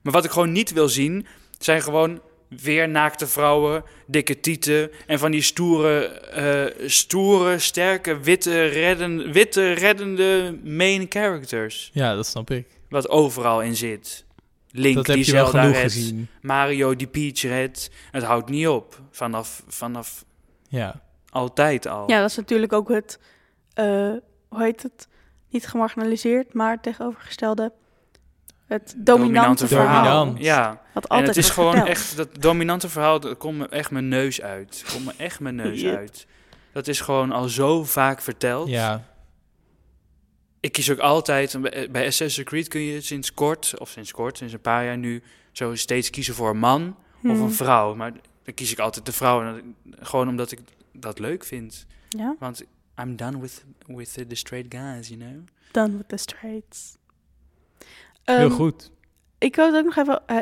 Maar wat ik gewoon niet wil zien, zijn gewoon weer naakte vrouwen, dikke tieten en van die stoere, eh, stoere, sterke, witte, redden, witte, reddende main characters. Ja, dat snap ik. Wat overal in zit. Link dat heb die Zelda genoeg redt, gezien. Mario die Peach redt. Het houdt niet op. Vanaf, vanaf Ja. altijd al. Ja, dat is natuurlijk ook het, eh, hoe heet het? Niet gemarginaliseerd, maar tegenovergestelde. Het dominante, verhaal. Dominant. Ja, Wat en het is gewoon verteld. echt, dat dominante verhaal, dat komt me echt mijn neus uit. Komt me echt mijn neus Yep. uit. Dat is gewoon al zo vaak verteld. Ja. Ik kies ook altijd, bij Assassin's Creed kun je sinds kort, of sinds kort, sinds een paar jaar nu, zo steeds kiezen voor een man of Hmm. een vrouw. Maar dan kies ik altijd de vrouw, en dat- gewoon omdat ik dat leuk vind. Ja, Want I'm done with, with the, the straight guys, you know? done with the straights. Heel Ehm, goed. Ik wil het ook nog even eh,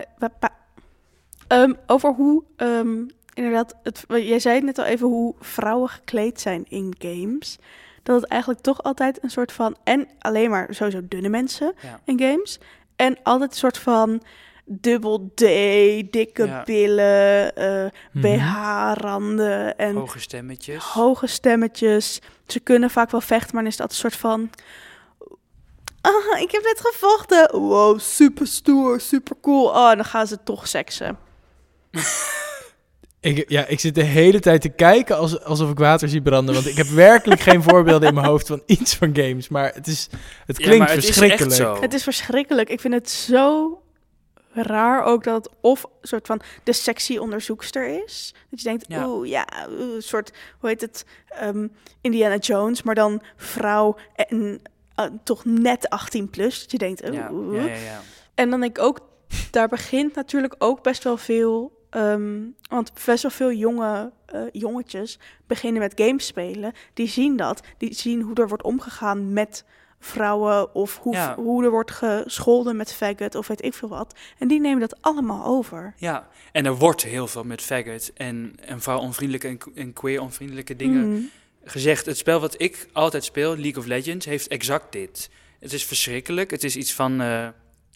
ehm, over hoe, ehm, inderdaad, het, jij zei het net al even hoe vrouwen gekleed zijn in games. Dat het eigenlijk toch altijd een soort van, en alleen maar sowieso dunne mensen Ja. in games. En altijd een soort van dubbel D, dikke Ja. billen, eh, Mhm. BH-randen en Hoge stemmetjes. hoge stemmetjes. Ze kunnen vaak wel vechten, maar dan is dat een soort van... Ah, ik heb net gevochten. Wow, super stoer, super cool. Oh, dan gaan ze toch seksen. Ik, ja, ik zit de hele tijd te kijken als, alsof ik water zie branden. Want ik heb werkelijk geen voorbeelden in mijn hoofd van iets van games. Maar het, is, het Ja, klinkt maar het is echt verschrikkelijk. zo. Het is verschrikkelijk. Ik vind het zo raar ook dat het of een soort van de sexy onderzoekster is. Dat je denkt, Ja. oeh, ja, een soort, hoe heet het, Ehm, Indiana Jones, maar dan vrouw en eh, toch net 18 plus. Dat je denkt, oeh. Ja, ja, ja. En dan denk ik ook, daar begint natuurlijk ook best wel veel. ehm, want best wel veel jonge eh, jongetjes beginnen met games spelen. Die zien dat. Die zien hoe er wordt omgegaan met vrouwen. Of hoe, hoe er wordt gescholden met faggot of weet ik veel wat. En die nemen dat allemaal over. Ja, en er wordt heel veel met faggot en, en vrouw-onvriendelijke en, en queer-onvriendelijke dingen Mhm. Gezegd. Het spel wat ik altijd speel, League of Legends, heeft exact dit. Het is verschrikkelijk. Het is iets van, eh,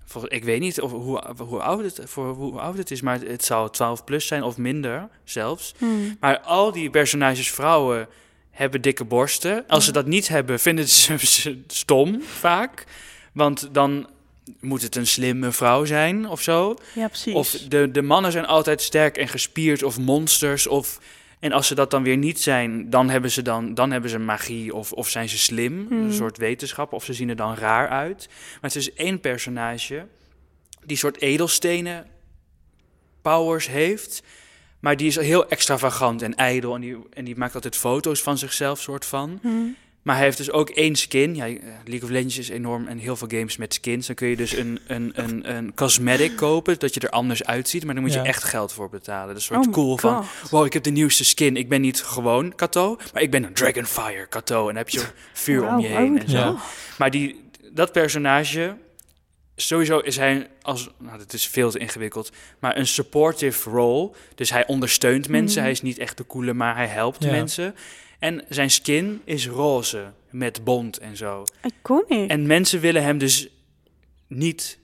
voor, ik weet niet of, hoe, hoe, oud het, voor hoe oud het is, maar het zou 12 plus zijn of minder zelfs. Mhm. Maar al die personages vrouwen hebben dikke borsten. Als ze dat niet hebben, vinden ze ze stom vaak. Want dan moet het een slimme vrouw zijn of zo. Ja, precies. Of de, de mannen zijn altijd sterk en gespierd of monsters. Of, en als ze dat dan weer niet zijn, dan hebben ze, dan, dan hebben ze magie of, of zijn ze slim. Hmm. Een soort wetenschap. Of ze zien er dan raar uit. Maar het is één personage die soort edelstenen powers heeft. Maar die is heel extravagant en ijdel. En die, en die maakt altijd foto's van zichzelf, soort van. Mhm. Maar hij heeft dus ook één skin. Ja, League of Legends is enorm en heel veel games met skins. Dan kun je dus een, een, een, een cosmetic kopen, dat je er anders uitziet. Maar dan moet je Ja. echt geld voor betalen. Dat is een Oh soort my cool van, wow, ik heb de nieuwste skin. Ik ben niet gewoon Kato, maar ik ben een Dragonfire Kato. En dan heb je vuur om je oh heen en zo. Ja. Maar die, dat personage, sowieso is hij als, nou dat is veel te ingewikkeld, maar een supportive role. Dus hij ondersteunt mensen. Mhm. Hij is niet echt de coole, maar hij helpt Ja. mensen. En zijn skin is roze met bont en zo. Iconic. En mensen willen hem dus niet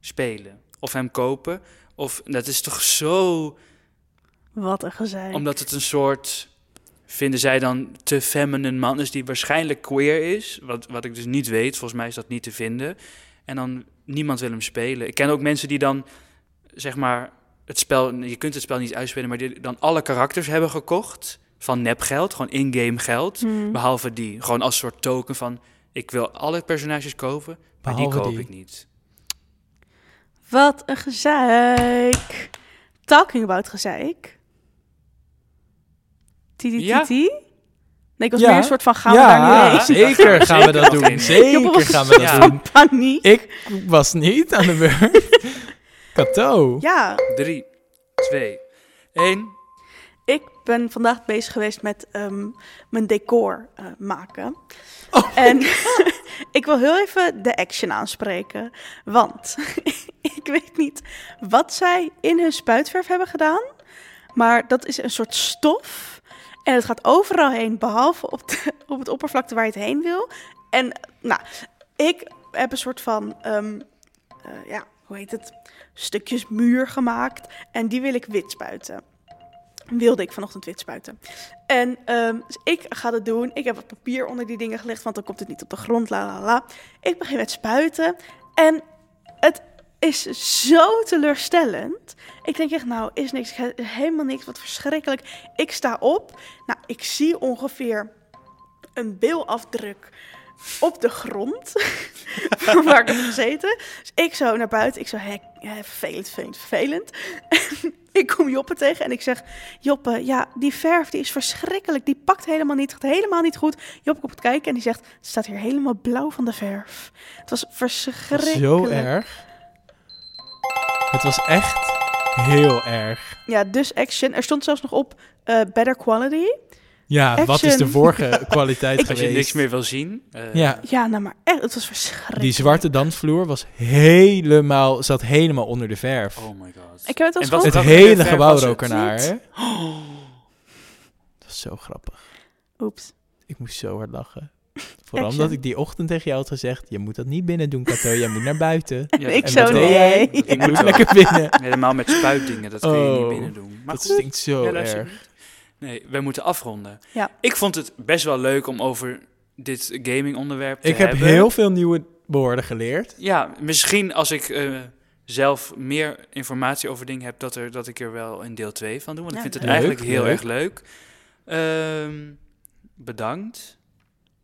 spelen of hem kopen. Of dat is toch zo, Wat een gezeik. omdat het een soort vinden zij dan te feminine man is die waarschijnlijk queer is, wat, wat ik dus niet weet. Volgens mij is dat niet te vinden. En dan niemand wil hem spelen. Ik ken ook mensen die dan zeg maar het spel, je kunt het spel niet uitspelen, maar die dan alle karakters hebben gekocht van nepgeld, gewoon in-game geld. Mhm. Behalve die. Gewoon als soort token van... Ik wil alle personages kopen, maar Behalve die koop die. ik niet. Wat een gezeik. Talking about gezeik. Titi Ja. titi. Nee, ik was Ja. meer een soort van gaan we ja, daar nu heen? zeker gaan we dat doen. Zeker was gaan we dat Ja. doen. paniek. Ik was niet aan de beurt. Kato. Ja, 3, 2, 1. Ik ben vandaag bezig geweest met ehm, mijn decor eh, maken. Oh en ik wil heel even de action aanspreken. Want ik weet niet wat zij in hun spuitverf hebben gedaan. Maar dat is een soort stof. En het gaat overal heen, behalve op, de, op het oppervlakte waar je het heen wil. En nou, ik heb een soort van, ehm, eh, ja, hoe heet het? Stukjes muur gemaakt. En die wil ik wit spuiten. Wilde ik vanochtend wit spuiten. En ehm, dus ik ga dat doen. Ik heb wat papier onder die dingen gelegd, want dan komt het niet op de grond. La la la. Ik begin met spuiten. En het is zo teleurstellend. Ik denk echt, nou, is niks, helemaal niks, wat verschrikkelijk. Ik sta op. Nou, ik zie ongeveer een beelafdruk op de grond. waar ik heb gezeten. Dus ik zo naar buiten. Ik zo, hé, vervelend, vervelend, vervelend. ik kom Joppe tegen en ik zeg... Joppe, ja, die verf die is verschrikkelijk. Die pakt helemaal niet, gaat helemaal niet goed. Joppe komt kijken en die zegt... Het staat hier helemaal blauw van de verf. Het was verschrikkelijk. Zo erg. Het was echt heel erg. Ja, dus action. Er stond zelfs nog op eh, better quality. Ja, wat is de vorige kwaliteit Als je geweest? niks meer wil zien. eh, Ja, Ja, nou maar echt, het was verschrikkelijk. die zwarte dansvloer was helemaal, zat helemaal onder de verf. Oh my god. Ik heb het al het hele gebouw rook ernaar? Dat was zo grappig. Oeps. Ik moest zo hard lachen. Vooral Action. omdat ik die ochtend tegen jou had gezegd... je moet dat niet binnen doen, Kato. Jij moet naar buiten. Ja, ik en zo, nee. Ik moet lekker binnen. Helemaal met spuitdingen, dat kun je Oh, niet binnen doen. Maar dat goed. stinkt zo erg. Nee, wij moeten afronden. Ja. Ik vond het best wel leuk om over dit gaming onderwerp te Ik heb hebben. heel veel nieuwe woorden geleerd. Ja, misschien als ik eh, zelf meer informatie over dingen heb, dat, er, dat ik er wel een deel 2 van doe. Want Ja. ik vind het Leuk, eigenlijk heel leuk. erg leuk. Ehm, bedankt.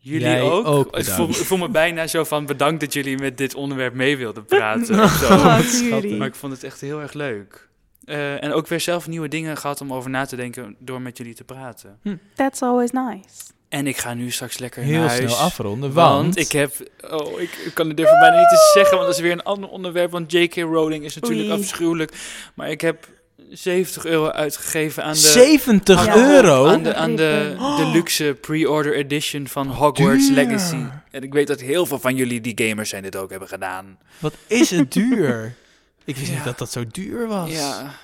Jullie Jij ook. ook ik, voel, ik voel me bijna zo van bedankt dat jullie met dit onderwerp mee wilden praten. of zo. Oh. Maar ik vond het echt heel erg leuk. Eh, en ook weer zelf nieuwe dingen gehad om over na te denken door met jullie te praten. That's always nice. En ik ga nu straks lekker Heel naar huis. snel afronden, Want, want... ik heb... Oh, ik, ik kan het durven bijna niet te zeggen, want dat is weer een ander onderwerp. Want J.K. Rowling is natuurlijk Oei. afschuwelijk. Maar ik heb 70 euro uitgegeven aan de... 70 Ja. euro? Aan de, aan de, de luxe pre-order edition van Hogwarts duur. Legacy. En ik weet dat heel veel van jullie die gamers zijn dit ook hebben gedaan. Wat is het duur? Ik wist Ja. niet dat dat zo duur was. Ja.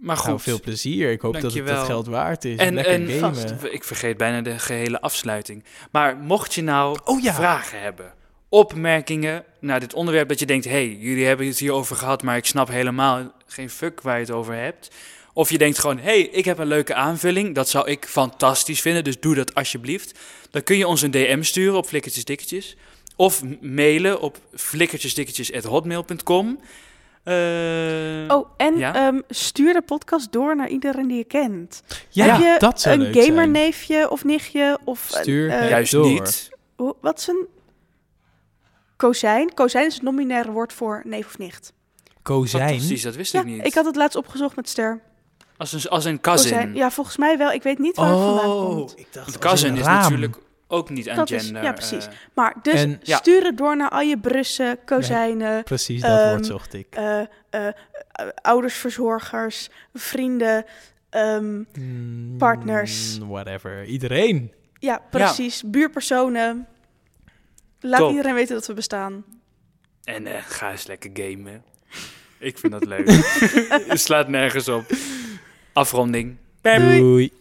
Maar goed. Nou, veel plezier. Ik hoop dat het dat geld waard is. En, Lekker en gamen. vast, ik vergeet bijna de gehele afsluiting. Maar mocht je nou Oh ja. vragen hebben, opmerkingen naar dit onderwerp, dat je denkt, hey, jullie hebben het hierover gehad, maar ik snap helemaal geen fuck waar je het over hebt. Of je denkt gewoon, hey, ik heb een leuke aanvulling, dat zou ik fantastisch vinden, dus doe dat alsjeblieft. Dan kun je ons een DM sturen op flikkertjesdikkertjes. Of mailen op flikkertjesdikkertjes.hotmail.com. Eh, Oh, en Ja? ehm, stuur de podcast door naar iedereen die je kent. Ja, Heb je dat zou een leuk zijn. gamerneefje of nichtje? Of Stuur eh, Juist door. niet. hoe- wat is een kozijn? Kozijn is het nominaire woord voor neef of nicht. Kozijn. Fantastisch, dat wist Ja, ik niet. ik had het laatst opgezocht met Ster. Als een, als een cousin. Kozijn. Ja, volgens mij wel. Ik weet niet waar het vandaan Oh, komt. ik dacht cousin is natuurlijk ook niet aan Dat is- gender. ja, precies. eh, Maar dus En- Ja. stuur het door naar al je brussen, kozijnen, Precies, dat Ehm, woord zocht ik. eh, eh, eh, oudersverzorgers, vrienden. ehm, Mm, partners. Whatever. Iedereen. ja, precies. Buurpersonen. Laat Top. iedereen weten dat we bestaan. en eh, ga eens lekker gamen. Ik vind dat leuk. Het slaat nergens op. Afronding. Doei. Doei.